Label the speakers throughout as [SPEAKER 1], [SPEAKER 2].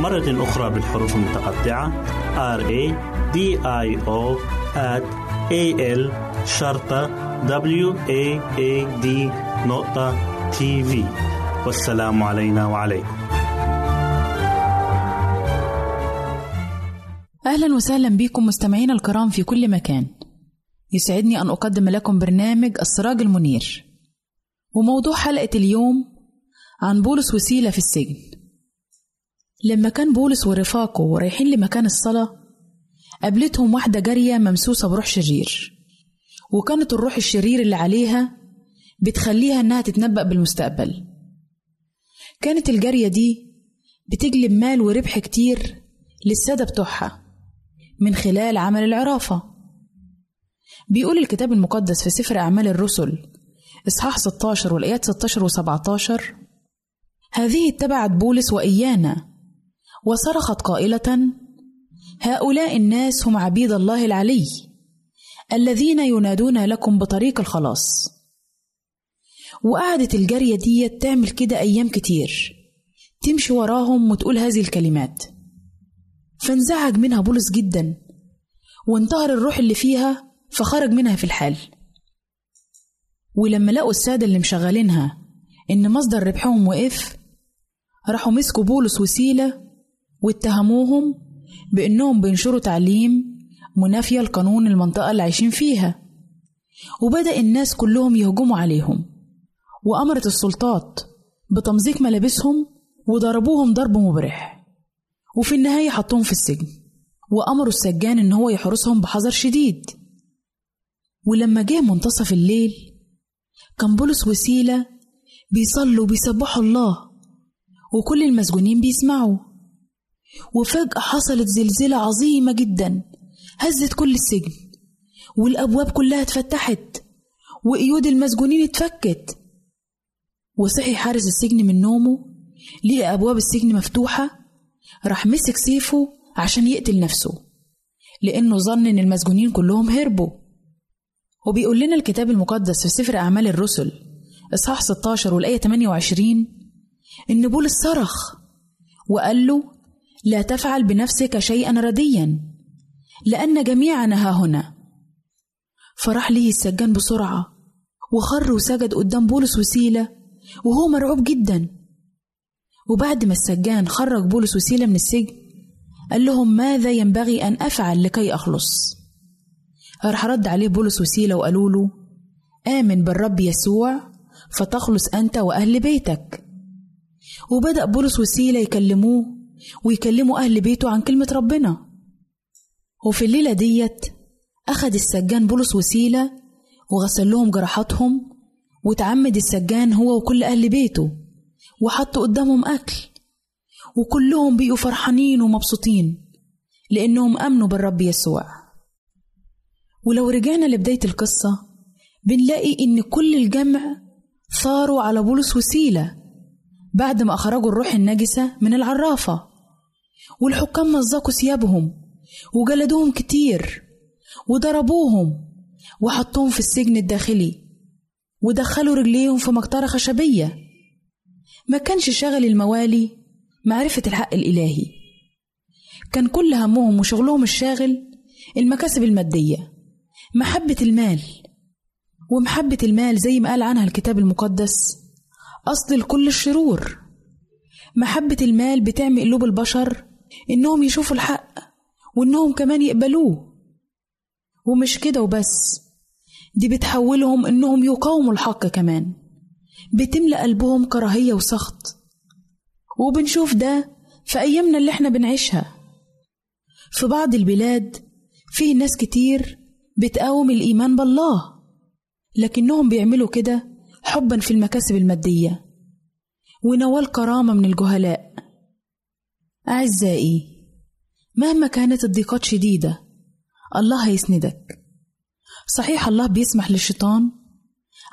[SPEAKER 1] مرة أخرى بالحروف المتقطعة. R A D I O A L شرطة W A A D نقطة تي في والسلام علينا وعليكم.
[SPEAKER 2] أهلا وسهلا بكم مستمعينا الكرام في كل مكان. يسعدني أن أقدم لكم برنامج السراج المنير. وموضوع حلقة اليوم عن بولس وسيلة في السجن. لما كان بولس ورفاقه رايحين لمكان الصلاة قابلتهم واحدة جارية ممسوسة بروح شرير. وكانت الروح الشرير اللي عليها بتخليها إنها تتنبأ بالمستقبل. كانت الجارية دي بتجلب مال وربح كتير للسادة بتوعها من خلال عمل العرافة. بيقول الكتاب المقدس في سفر أعمال الرسل إصحاح 16 والآيات 16 و 17 هذه اتبعت بولس وإيانا وصرخت قائلة هؤلاء الناس هم عبيد الله العلي الذين ينادون لكم بطريق الخلاص. وقعدت الجارية دي تعمل كده أيام كتير تمشي وراهم وتقول هذه الكلمات. فانزعج منها بولس جدا وانتهر الروح اللي فيها فخرج منها في الحال. ولما لقوا السادة اللي مشغلينها إن مصدر ربحهم وقف راحوا مسكوا بولس وسيلة واتهموهم بإنهم بينشروا تعليم منافية لقانون المنطقة اللي عايشين فيها. وبدأ الناس كلهم يهجموا عليهم. وأمرت السلطات بتمزيق ملابسهم وضربوهم ضرب مبرح. وفي النهاية حطوهم في السجن. وأمروا السجان إن هو يحرسهم بحذر شديد. ولما جه منتصف الليل كان بولس وسيلة بيصلوا وبيسبحوا الله. وكل المسجونين بيسمعوا. وفجأة حصلت زلزلة عظيمة جدا هزت كل السجن والأبواب كلها اتفتحت وقيود المسجونين اتفكت. وصحي حارس السجن من نومه لقى أبواب السجن مفتوحة راح مسك سيفه عشان يقتل نفسه لأنه ظن إن المسجونين كلهم هربوا. وبيقول لنا الكتاب المقدس في سفر أعمال الرسل إصحاح 16 والآية 28 إن بولس صرخ وقال له لا تفعل بنفسك شيئا رديا لأن جميعنا ها هنا. فراح ليه السجان بسرعة وخر وسجد قدام بولس وسيلة وهو مرعوب جدا. وبعد ما السجان خرج بولس وسيلة من السجن قال لهم ماذا ينبغي أن أفعل لكي أخلص؟ راح رد عليه بولس وسيلة وقالوا له آمن بالرب يسوع فتخلص أنت وأهل بيتك. وبدأ بولس وسيلة يكلموه ويكلموا أهل بيته عن كلمة ربنا. وفي الليلة ديت أخد السجان بولس وسيلة وغسل لهم جراحاتهم وتعمد السجان هو وكل أهل بيته وحط قدامهم أكل. وكلهم بقوا فرحانين ومبسوطين لأنهم آمنوا بالرب يسوع. ولو رجعنا لبداية القصة بنلاقي إن كل الجمع ثاروا على بولس وسيلة بعد ما أخرجوا الروح النجسة من العرافة. والحكام مزقوا ثيابهم وجلدوهم كتير وضربوهم وحطوهم في السجن الداخلي ودخلوا رجليهم في مقطرة خشبية. ما كانش شغل الموالي معرفة الحق الإلهي. كان كل همهم وشغلهم الشاغل المكاسب المادية محبة المال. ومحبة المال زي ما قال عنها الكتاب المقدس أصل لكل الشرور. محبة المال بتعمي قلوب البشر إنهم يشوفوا الحق وإنهم كمان يقبلوه. ومش كده وبس دي بتحولهم إنهم يقاوموا الحق كمان. بتملأ قلبهم كراهية وسخط. وبنشوف ده في أيامنا اللي إحنا بنعيشها. في بعض البلاد فيه ناس كتير بتقاوم الإيمان بالله لكنهم بيعملوا كده حبا في المكاسب المادية. ونوال كرامة من الجهلاء. أعزائي مهما كانت الضيقات شديدة الله هيسندك. صحيح الله بيسمح للشيطان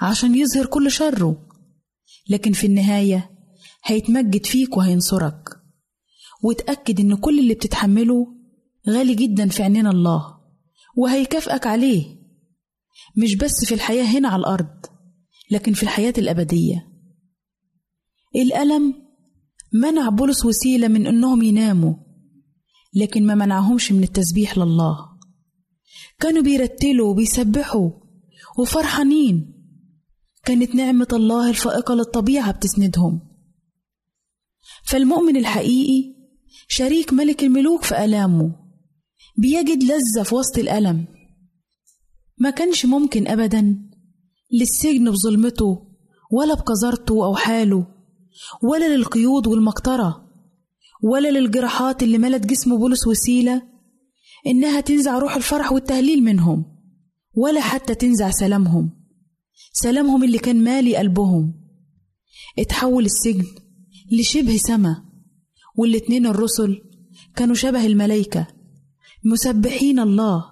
[SPEAKER 2] عشان يظهر كل شره لكن في النهاية هيتمجد فيك وهينصرك. وتأكد إن كل اللي بتتحمله غالي جدا في عينين الله وهيكافئك عليه. مش بس في الحياة هنا على الأرض لكن في الحياة الأبدية. الألم منع بولس وسيلة من إنهم يناموا لكن ما منعهمش من التسبيح لله. كانوا بيرتلوا وبيسبحوا وفرحانين. كانت نعمة الله الفائقة للطبيعة بتسندهم. فالمؤمن الحقيقي شريك ملك الملوك في آلامه بيجد لذة في وسط الألم. ما كانش ممكن أبدا للسجن بظلمته ولا بقذارته أو حاله. ولا للقيود والمقطرة ولا للجراحات اللي ملت جسم بولس وسيلة إنها تنزع روح الفرح والتهليل منهم ولا حتى تنزع سلامهم سلامهم اللي كان مالي قلبهم. اتحول السجن لشبه سما والاتنين الرسل كانوا شبه الملايكة مسبحين الله.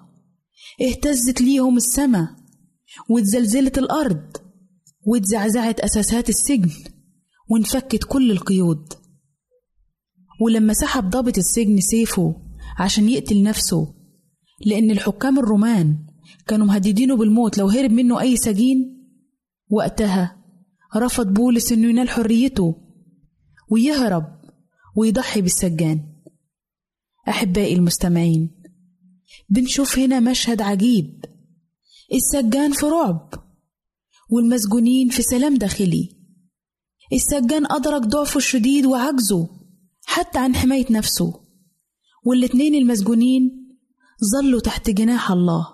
[SPEAKER 2] اهتزت ليهم السماء واتزلزلت الأرض واتزعزعت أساسات السجن. وانفكت كل القيود. ولما سحب ضابط السجن سيفه عشان يقتل نفسه لأن الحكام الرومان كانوا مهددينه بالموت لو هرب منه أي سجين وقتها رفض بولس إنه ينال حريته ويهرب ويضحي بالسجان. أحبائي المستمعين بنشوف هنا مشهد عجيب. السجان في رعب والمسجونين في سلام داخلي. السجان أدرك ضعفه الشديد وعجزه حتى عن حماية نفسه. والاتنين المسجونين ظلوا تحت جناح الله.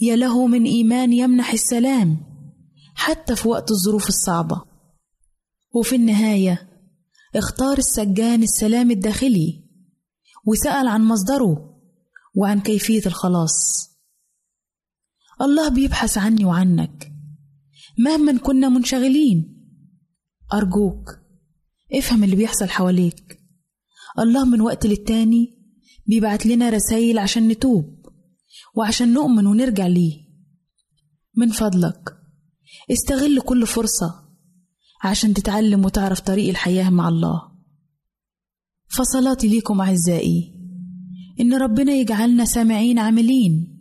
[SPEAKER 2] يا له من إيمان يمنح السلام حتى في وقت الظروف الصعبة. وفي النهاية اختار السجان السلام الداخلي وسأل عن مصدره وعن كيفية الخلاص. الله بيبحث عني وعنك. مهما كنا منشغلين أرجوك افهم اللي بيحصل حواليك. الله من وقت للتاني بيبعت لنا رسايل عشان نتوب وعشان نؤمن ونرجع ليه. من فضلك استغل كل فرصة عشان تتعلم وتعرف طريق الحياة مع الله. فصلاتي ليكم أعزائي إن ربنا يجعلنا سامعين عاملين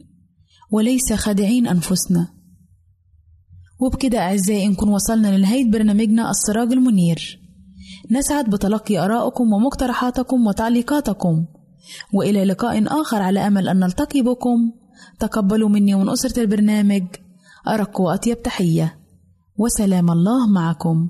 [SPEAKER 2] وليس خادعين أنفسنا. وبكده أعزائي نكون وصلنا لنهاية برنامجنا السراج المنير. نسعد بتلقي آرائكم ومقترحاتكم وتعليقاتكم. وإلى لقاء آخر على أمل أن نلتقي بكم. تقبلوا مني ومن أسرة البرنامج أرق وأطيب تحية. وسلام الله معكم.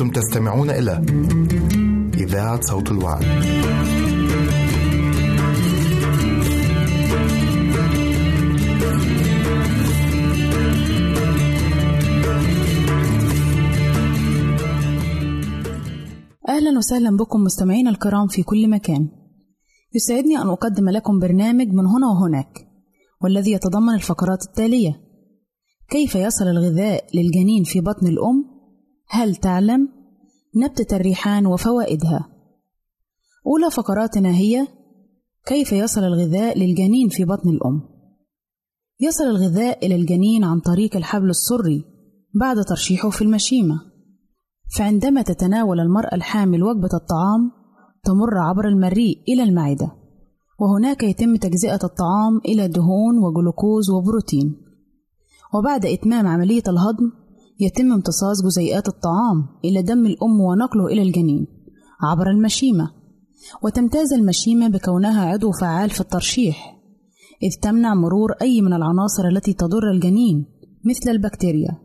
[SPEAKER 3] أنتم تستمعون إلى إذاعة صوت الوعد.
[SPEAKER 2] أهلا وسهلا بكم مستمعينا الكرام في كل مكان يسعدني أن أقدم لكم برنامج من هنا وهناك
[SPEAKER 4] والذي يتضمن الفقرات التالية كيف يصل الغذاء للجنين في بطن الأم؟ هل تعلم؟ نبتة الريحان وفوائدها أولى فقراتنا هي كيف يصل الغذاء للجنين في بطن الأم؟ يصل الغذاء إلى الجنين عن طريق الحبل السري بعد ترشيحه في المشيمة فعندما تتناول المرأة الحامل وجبة الطعام تمر عبر المريء إلى المعدة وهناك يتم تجزئة الطعام إلى دهون وجلوكوز وبروتين وبعد إتمام عملية الهضم يتم امتصاص جزيئات الطعام إلى دم الأم ونقله إلى الجنين عبر المشيمة. وتمتاز المشيمة بكونها عضو فعال في الترشيح إذ تمنع مرور أي من العناصر التي تضر الجنين مثل البكتيريا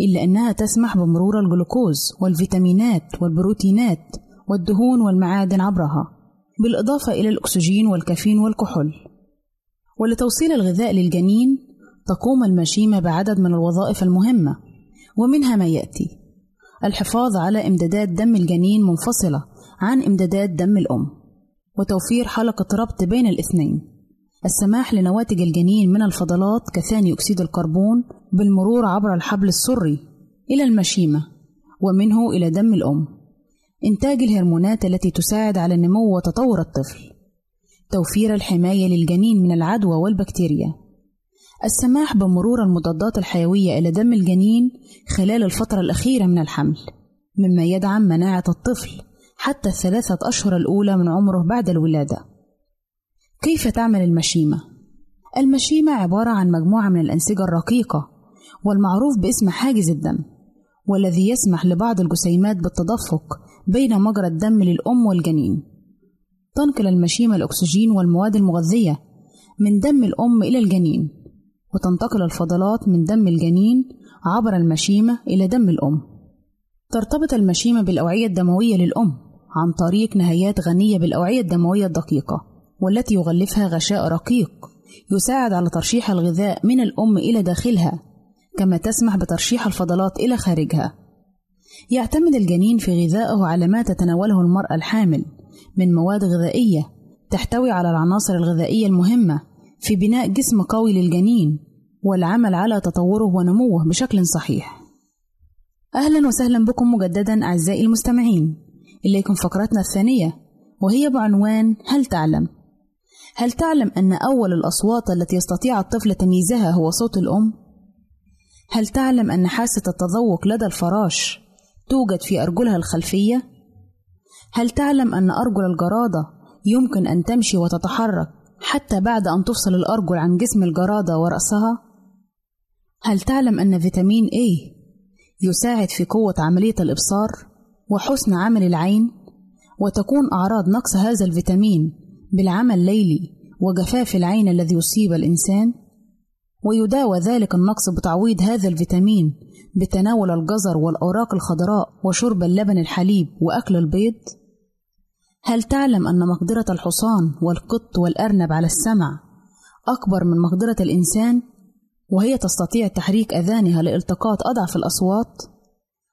[SPEAKER 4] إلا أنها تسمح بمرور الجلوكوز والفيتامينات والبروتينات والدهون والمعادن عبرها بالإضافة إلى الأكسجين والكافيين والكحول. ولتوصيل الغذاء للجنين تقوم المشيمة بعدد من الوظائف المهمة ومنها ما يأتي. الحفاظ على إمدادات دم الجنين منفصلة عن إمدادات دم الأم وتوفير حلقة ربط بين الاثنين. السماح لنواتج الجنين من الفضلات كثاني أكسيد الكربون بالمرور عبر الحبل السري إلى المشيمة ومنه إلى دم الأم. إنتاج الهرمونات التي تساعد على النمو وتطور الطفل. توفير الحماية للجنين من العدوى والبكتيريا. السماح بمرور المضادات الحيوية إلى دم الجنين خلال الفترة الأخيرة من الحمل مما يدعم مناعة الطفل حتى الثلاثة أشهر الأولى من عمره بعد الولادة. كيف تعمل المشيمة؟ المشيمة عبارة عن مجموعة من الأنسجة الرقيقة والمعروف باسم حاجز الدم والذي يسمح لبعض الجسيمات بالتدفق بين مجرى الدم للأم والجنين. تنقل المشيمة الأكسجين والمواد المغذية من دم الأم إلى الجنين وتنتقل الفضلات من دم الجنين عبر المشيمة إلى دم الأم. ترتبط المشيمة بالأوعية الدموية للأم عن طريق نهايات غنية بالأوعية الدموية الدقيقة والتي يغلفها غشاء رقيق يساعد على ترشيح الغذاء من الأم إلى داخلها كما تسمح بترشيح الفضلات إلى خارجها يعتمد الجنين في غذائه على ما تتناوله المرأة الحامل من مواد غذائية تحتوي على العناصر الغذائية المهمة في بناء جسم قوي للجنين والعمل على تطوره ونموه بشكل صحيح. أهلا وسهلا بكم مجددا أعزائي المستمعين. إليكم فقرتنا الثانية وهي بعنوان هل تعلم؟ هل تعلم أن أول الأصوات التي يستطيع الطفل تمييزها هو صوت الأم؟ هل تعلم أن حاسة التذوق لدى الفراش توجد في أرجلها الخلفية؟ هل تعلم أن أرجل الجرادة يمكن أن تمشي وتتحرك حتى بعد أن تفصل الأرجل عن جسم الجرادة ورأسها؟ هل تعلم أن فيتامين A يساعد في قوة عملية الإبصار؟ وحسن عمل العين وتكون أعراض نقص هذا الفيتامين بالعمى الليلي وجفاف العين الذي يصيب الإنسان ويداوى ذلك النقص بتعويض هذا الفيتامين بتناول الجزر والأوراق الخضراء وشرب اللبن الحليب وأكل البيض؟ هل تعلم أن مقدرة الحصان والقط والأرنب على السمع أكبر من مقدرة الإنسان وهي تستطيع تحريك أذانها لالتقاط أضعف الأصوات؟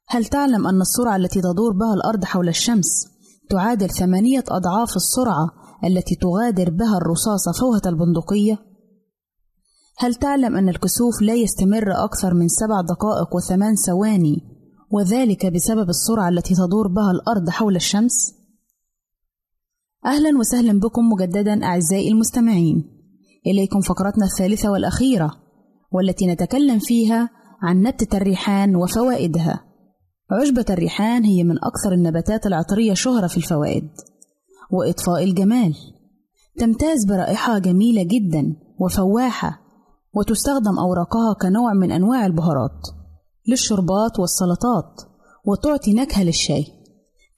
[SPEAKER 4] هل تعلم أن السرعة التي تدور بها الأرض حول الشمس تعادل ثمانية أضعاف السرعة التي تغادر بها الرصاصة فوهة البندقية؟ هل تعلم أن الكسوف لا يستمر أكثر من سبع دقائق وثمان ثواني وذلك بسبب السرعة التي تدور بها الأرض حول الشمس؟ أهلا وسهلا بكم مجددا أعزائي المستمعين. إليكم فقرتنا الثالثة والأخيرة والتي نتكلم فيها عن نبتة الريحان وفوائدها. عشبة الريحان هي من أكثر النباتات العطرية شهرة في الفوائد. وإطفاء الجمال. تمتاز برائحة جميلة جدا وفواحة وتستخدم أوراقها كنوع من أنواع البهارات للشربات والسلطات وتعطي نكهة للشاي.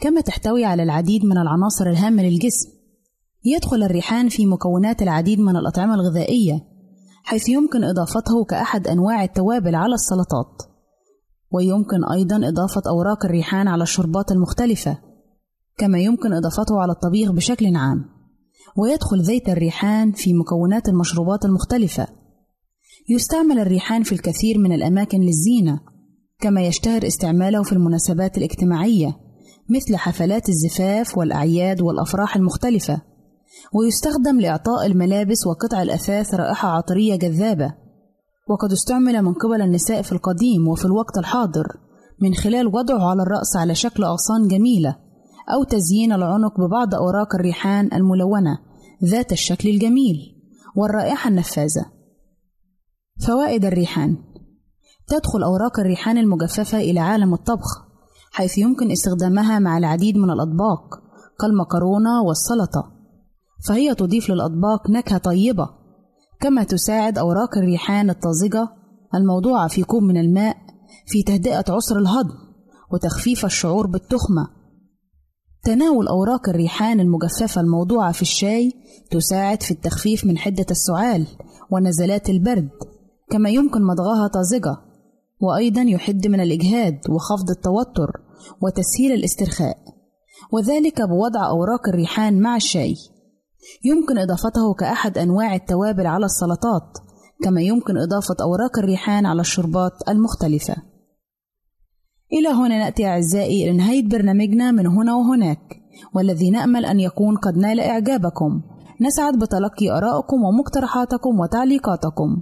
[SPEAKER 4] كما تحتوي على العديد من العناصر الهامة للجسم. يدخل الريحان في مكونات العديد من الأطعمة الغذائية حيث يمكن إضافته كأحد أنواع التوابل على السلطات. ويمكن أيضا إضافة أوراق الريحان على الشربات المختلفة كما يمكن إضافته على الطبيخ بشكل عام. ويدخل زيت الريحان في مكونات المشروبات المختلفة. يستعمل الريحان في الكثير من الأماكن للزينة كما يشتهر استعماله في المناسبات الاجتماعية. مثل حفلات الزفاف والأعياد والأفراح المختلفة ويستخدم لإعطاء الملابس وقطع الأثاث رائحة عطرية جذابة. وقد استعمل من قبل النساء في القديم وفي الوقت الحاضر من خلال وضعه على الرأس على شكل أغصان جميلة أو تزيين العنق ببعض أوراق الريحان الملونة ذات الشكل الجميل والرائحة النفاذة. فوائد الريحان تدخل أوراق الريحان المجففة إلى عالم الطبخ حيث يمكن استخدامها مع العديد من الأطباق كالمكرونة والسلطة فهي تضيف للأطباق نكهة طيبة كما تساعد أوراق الريحان الطازجة الموضوعة في كوب من الماء في تهدئة عسر الهضم وتخفيف الشعور بالتخمة. تناول أوراق الريحان المجففة الموضوعة في الشاي تساعد في التخفيف من حدة السعال ونزلات البرد كما يمكن مضغها طازجة. وأيضا يحد من الإجهاد وخفض التوتر وتسهيل الاسترخاء وذلك بوضع أوراق الريحان مع الشاي. يمكن إضافته كأحد أنواع التوابل على السلطات كما يمكن إضافة أوراق الريحان على الشربات المختلفة. إلى هنا نأتي أعزائي إلى نهاية برنامجنا من هنا وهناك والذي نأمل أن يكون قد نال إعجابكم. نسعد بتلقي آرائكم ومقترحاتكم وتعليقاتكم.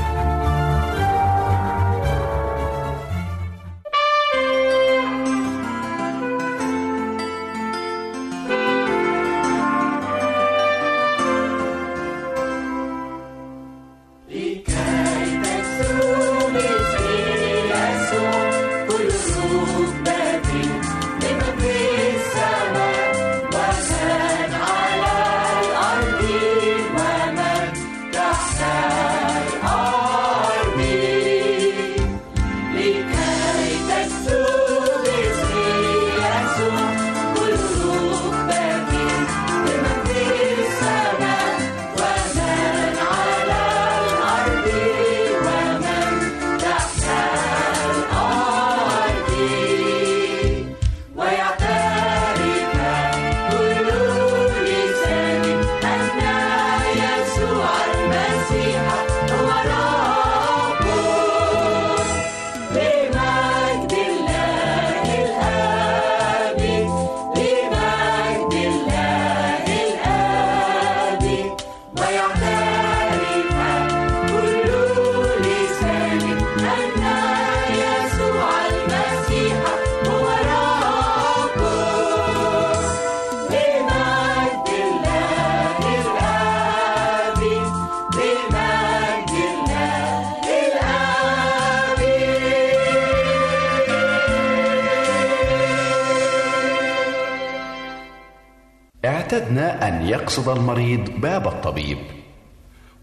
[SPEAKER 5] اعتدنا أن يقصد المريض باب الطبيب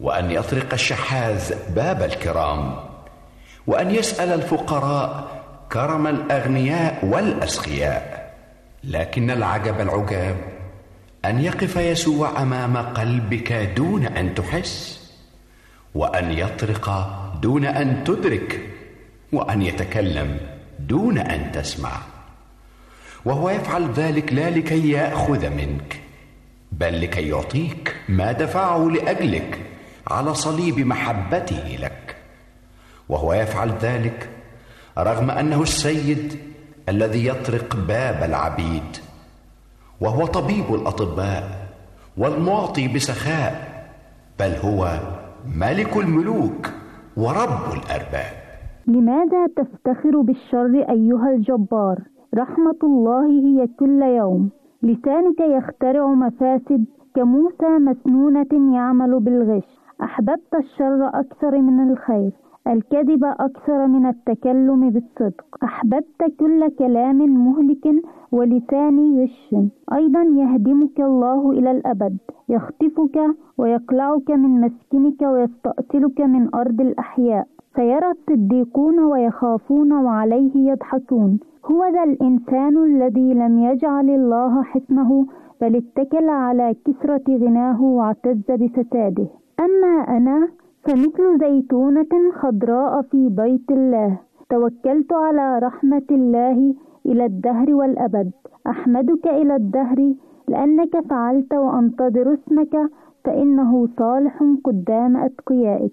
[SPEAKER 5] وأن يطرق الشحاذ باب الكرام وأن يسأل الفقراء كرم الأغنياء والأسخياء لكن العجب العجاب أن يقف يسوع أمام قلبك دون أن تحس وأن يطرق دون أن تدرك وأن يتكلم دون أن تسمع وهو يفعل ذلك لا لكي يأخذ منك. بل لكي يعطيك ما دفعه لأجلك على صليب محبته لك. وهو يفعل ذلك رغم أنه السيد الذي يطرق باب العبيد. وهو طبيب الأطباء والمعطي بسخاء بل هو ملك الملوك ورب الأرباب.
[SPEAKER 6] لماذا تفتخر بالشر أيها الجبار؟ رحمة الله هي كل يوم. لسانك يخترع مفاسد كموسى مسنونة يعمل بالغش. أحببت الشر أكثر من الخير الكذب أكثر من التكلم بالصدق. أحببت كل كلام مهلك ولسان غش. أيضا يهدمك الله إلى الأبد يخطفك ويقلعك من مسكنك ويستأصلك من أرض الأحياء. فيرى الصديقون ويخافون وعليه يضحكون. هو ذا الإنسان الذي لم يجعل الله حصنه بل اتكل على كثرة غناه واعتز بفساده. أما أنا فمثل زيتونة خضراء في بيت الله. توكلت على رحمة الله إلى الدهر والأبد. أحمدك إلى الدهر لأنك فعلت وأنتظر اسمك فإنه صالح قدام أتقيائك.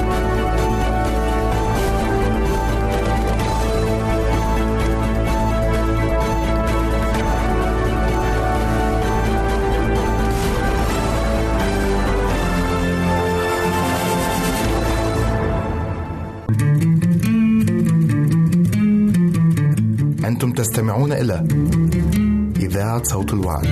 [SPEAKER 7] أنتم تستمعون إلى إذاعة صوت الوعد.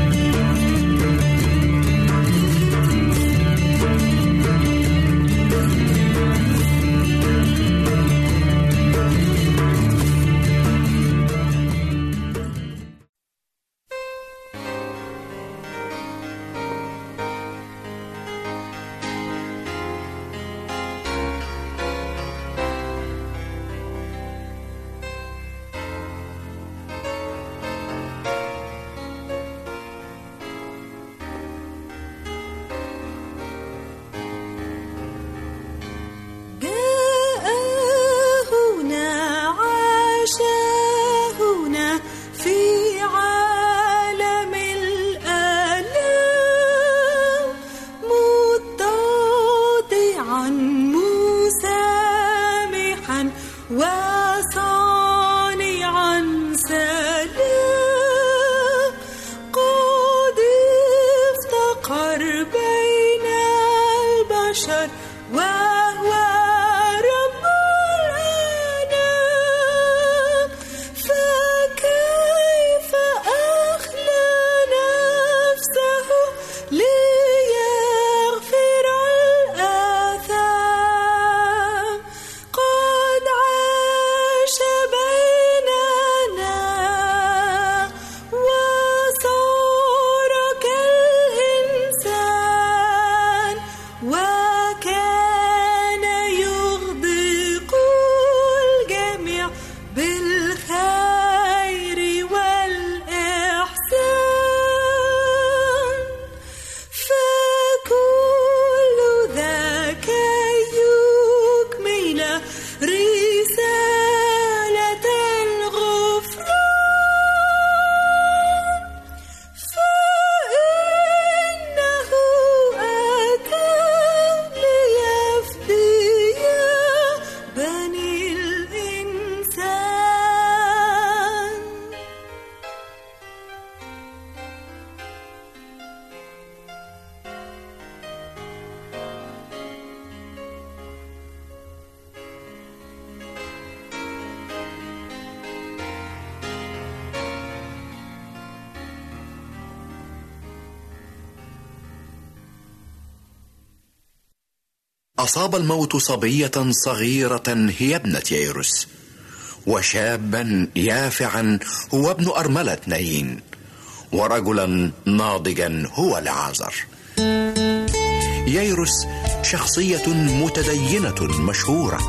[SPEAKER 8] أصاب الموت صبية صغيرة هي ابنة ييروس وشابا يافعا هو ابن أرملة نايين ورجلا ناضجا هو لعازر ييروس شخصية متدينة مشهورة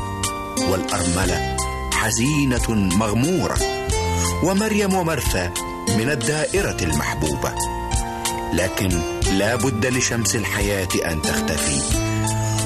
[SPEAKER 8] والأرملة حزينة مغمورة ومريم ومرثا من الدائرة المحبوبة. لكن لا بد لشمس الحياة أن تختفي.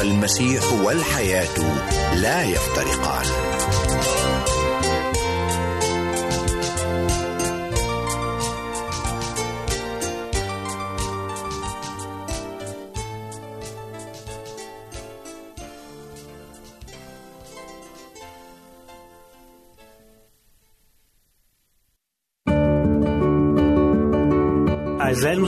[SPEAKER 8] والمسيح والحياة لا يفترقان.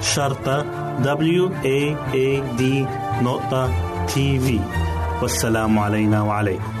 [SPEAKER 1] شرطة W A A D نقطة تي في والسلام علينا وعليكم.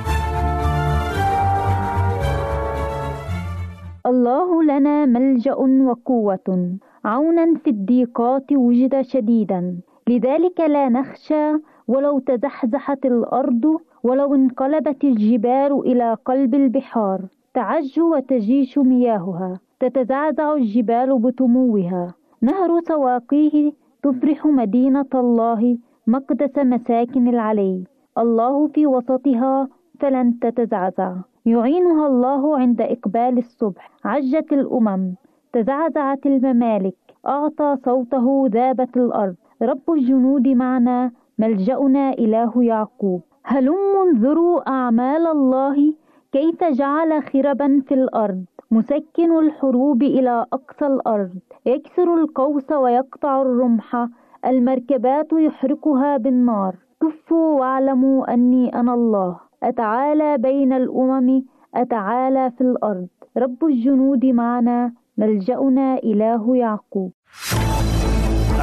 [SPEAKER 6] الله لنا ملجأ وقوة. عونا في الضيقات وجد شديدا. لذلك لا نخشى ولو تزحزحت الأرض ولو انقلبت الجبال إلى قلب البحار. تعج وتجيش مياهها. تتزعزع الجبال بتموها نهر سواقيه تفرح مدينة الله مقدس مساكن العلي. الله في وسطها فلن تتزعزع. يعينها الله عند إقبال الصبح. عجت الأمم تزعزعت الممالك. أعطى صوته ذابت الأرض. رب الجنود معنا ملجأنا إله يعقوب. هلم انظروا أعمال الله كيف جعل خربا في الأرض. مسكن الحروب إلى أقصى الأرض. يكسر القوس ويقطع الرمح. المركبات يحرقها بالنار. كفوا واعلموا أني أنا الله. أتعالى بين الأمم. أتعالى في الأرض. رب الجنود معنا. ملجأنا إله يعقوب.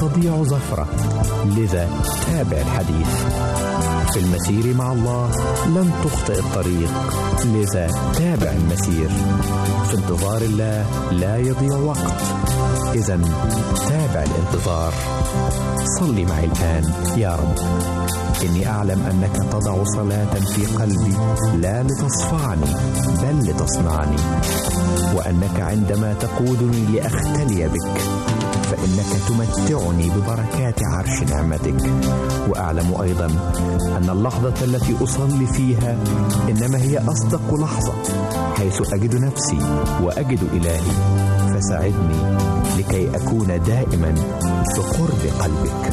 [SPEAKER 9] تضيع زفرة لذا تابع الحديث. في المسير مع الله لن تخطئ الطريق. لذا تابع المسير. في انتظار الله لا يضيع وقت. إذا تابع الانتظار. صلي معي الآن يا رب. إني أعلم أنك تضع صلاة في قلبي. لا لتصفعني بل لتصنعني. وأنك عندما تقودني لأختلي بك فإنك تمتعني ببركات عرش نعمتك. وأعلم أيضا أن اللحظة التي أصلي فيها إنما هي أصدق لحظة حيث أجد نفسي وأجد إلهي. فساعدني لكي أكون دائما في قرب قلبك.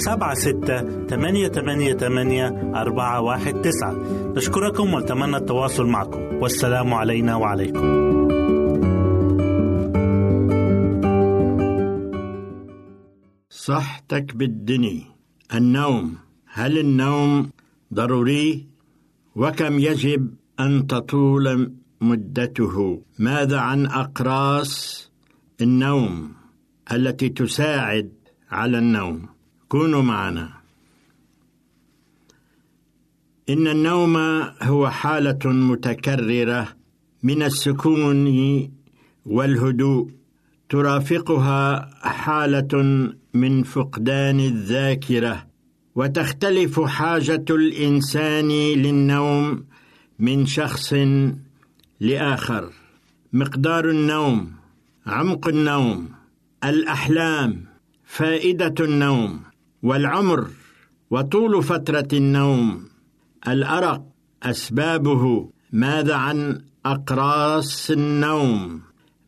[SPEAKER 1] سبعة ستة ثمانية ثمانية ثمانية أربعة واحد تسعة. نشكركم ونتمنى التواصل معكم. والسلام علينا وعليكم.
[SPEAKER 10] صحتك بالدني النوم. هل النوم ضروري؟ وكم يجب أن تطول مدته؟ ماذا عن أقراص النوم التي تساعد على النوم؟ كونوا معنا. إن النوم هو حالة متكررة من السكون والهدوء ترافقها حالة من فقدان الذاكرة وتختلف حاجة الإنسان للنوم من شخص لآخر. مقدار النوم عمق النوم الأحلام فائدة النوم. والعمر وطول فترة النوم. الأرق أسبابه. ماذا عن أقراص النوم؟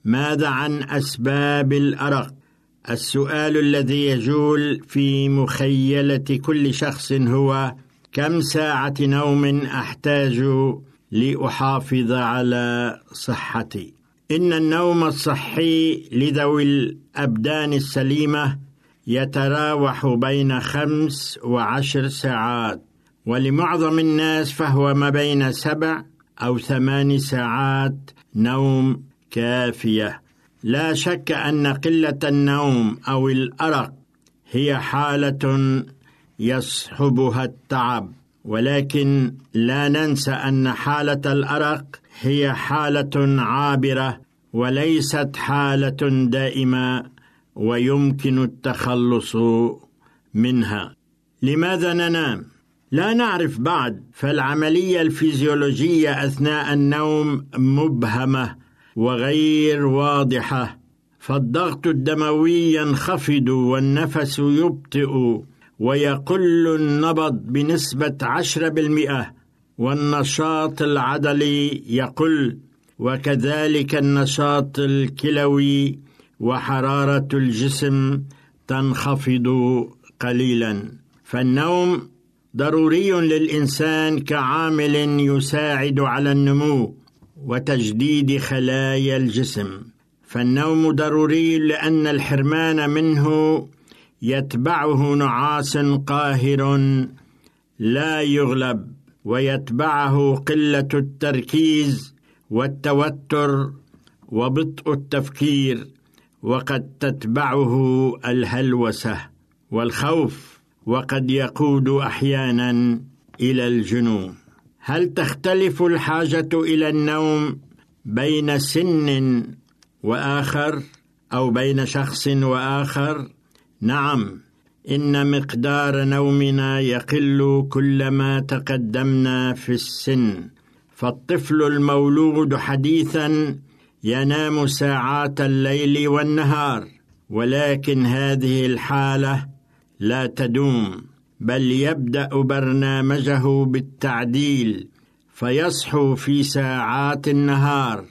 [SPEAKER 10] ماذا عن أسباب الأرق؟ السؤال الذي يجول في مخيلة كل شخص هو كم ساعة نوم أحتاج لأحافظ على صحتي؟ إن النوم الصحي لذوي الأبدان السليمة يتراوح بين خمس وعشر ساعات ولمعظم الناس فهو ما بين سبع أو ثمان ساعات نوم كافية. لا شك أن قلة النوم أو الأرق هي حالة يصحبها التعب ولكن لا ننسى أن حالة الأرق هي حالة عابرة وليست حالة دائمة. ويمكن التخلص منها. لماذا ننام؟ لا نعرف بعد فالعملية الفيزيولوجية أثناء النوم مبهمة وغير واضحة. فالضغط الدموي ينخفض والنفس يبطئ ويقل النبض عشرة بالمئة والنشاط العضلي يقل وكذلك النشاط الكلوي وحرارة الجسم تنخفض قليلا. فالنوم ضروري للإنسان كعامل يساعد على النمو وتجديد خلايا الجسم. فالنوم ضروري لأن الحرمان منه يتبعه نعاس قاهر لا يغلب ويتبعه قلة التركيز والتوتر وبطء التفكير. وقد تتبعه الهلوسة والخوف وقد يقود أحيانا إلى الجنون. هل تختلف الحاجة إلى النوم بين سن وآخر أو بين شخص وآخر؟ نعم إن مقدار نومنا يقل كلما تقدمنا في السن فالطفل المولود حديثا ينام ساعات الليل والنهار ولكن هذه الحالة لا تدوم بل يبدأ برنامجه بالتعديل فيصحو في ساعات النهار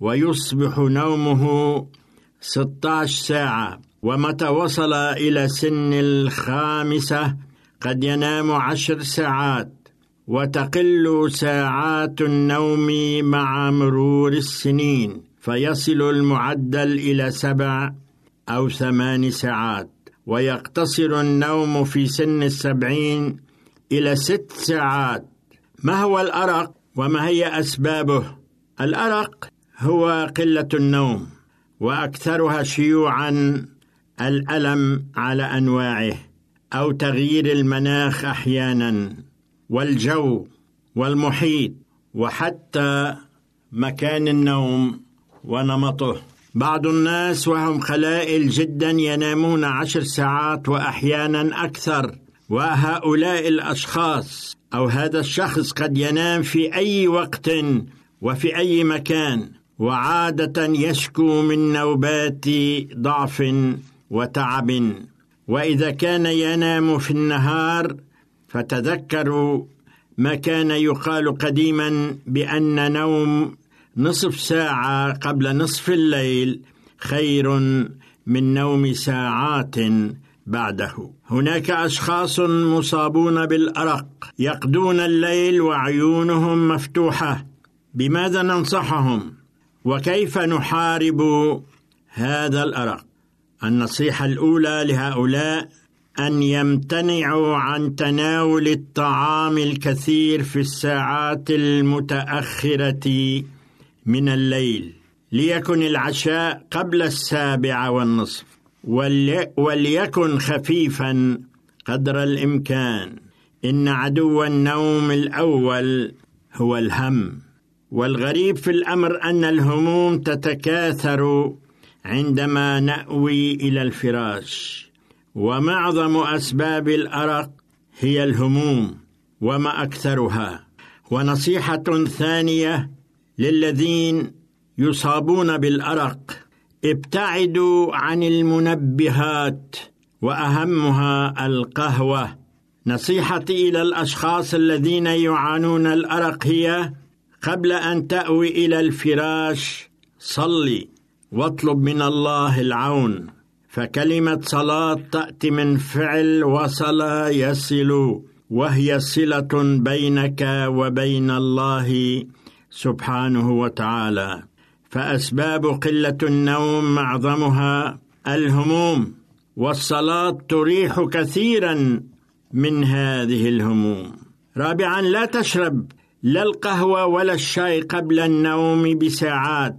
[SPEAKER 10] ويصبح نومه 16 ساعة. ومتى وصل إلى سن الخامسة قد ينام عشر ساعات وتقل ساعات النوم مع مرور السنين. فيصل المعدل إلى سبع أو ثمان ساعات ويقتصر النوم في سن السبعين إلى ست ساعات ما هو الأرق وما هي أسبابه؟ الأرق هو قلة النوم وأكثرها شيوعا الألم على أنواعه أو تغيير المناخ أحيانا والجو والمحيط وحتى مكان النوم ونمطه. بعض الناس وهم قلائل جدا ينامون عشر ساعات واحيانا أكثر وهؤلاء الأشخاص أو هذا الشخص قد ينام في أي وقت وفي أي مكان وعادة يشكو من نوبات ضعف وتعب. وإذا كان ينام في النهار فتذكروا ما كان يقال قديما بأن نوم نصف ساعة قبل نصف الليل خير من نوم ساعات بعده. هناك أشخاص مصابون بالأرق يقضون الليل وعيونهم مفتوحة. بماذا ننصحهم؟ وكيف نحارب هذا الأرق؟ النصيحة الأولى لهؤلاء أن يمتنعوا عن تناول الطعام الكثير في الساعات المتأخرة. من الليل ليكن العشاء قبل السابعه والنصف ولي وليكن خفيفا قدر الإمكان. إن عدو النوم الأول هو الهم والغريب في الأمر أن الهموم تتكاثر عندما نأوي إلى الفراش. ومعظم أسباب الأرق هي الهموم وما أكثرها. ونصيحة ثانية للذين يصابون بالأرق. ابتعدوا عن المنبهات وأهمها القهوة. نصيحتي إلى الأشخاص الذين يعانون الأرق هي قبل أن تأوي إلى الفراش صلي واطلب من الله العون. فكلمة صلاة تأتي من فعل وصل يصل وهي صلة بينك وبين الله سبحانه وتعالى. فأسباب قلة النوم معظمها الهموم والصلاة تريح كثيرا من هذه الهموم. رابعا لا تشرب لا القهوة ولا الشاي قبل النوم بساعات.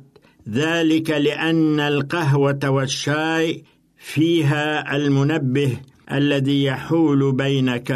[SPEAKER 10] ذلك لأن القهوة والشاي فيها المنبه الذي يحول بينك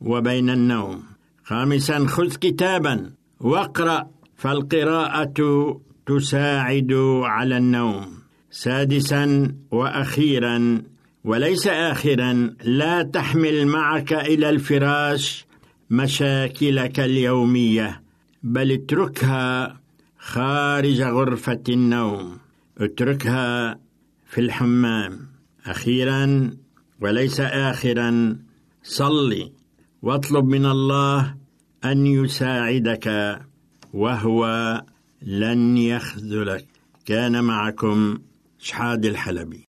[SPEAKER 10] وبين النوم. خامسا خذ كتابا. واقرأ فالقراءة تساعد على النوم. سادسا وأخيرا وليس اخرا لا تحمل معك إلى الفراش مشاكلك اليومية بل اتركها خارج غرفة النوم. اتركها في الحمام. أخيرا وليس اخرا صلي واطلب من الله أن يساعدك وهو لن يخذلك. كان معكم شحاد الحلبي.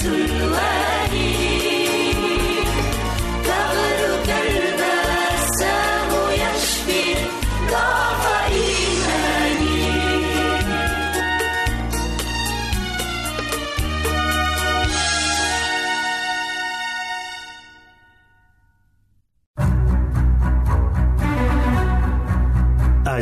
[SPEAKER 10] Slovenii.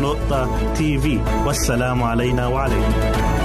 [SPEAKER 1] www.al-waad.tv والسلام علينا وعليكم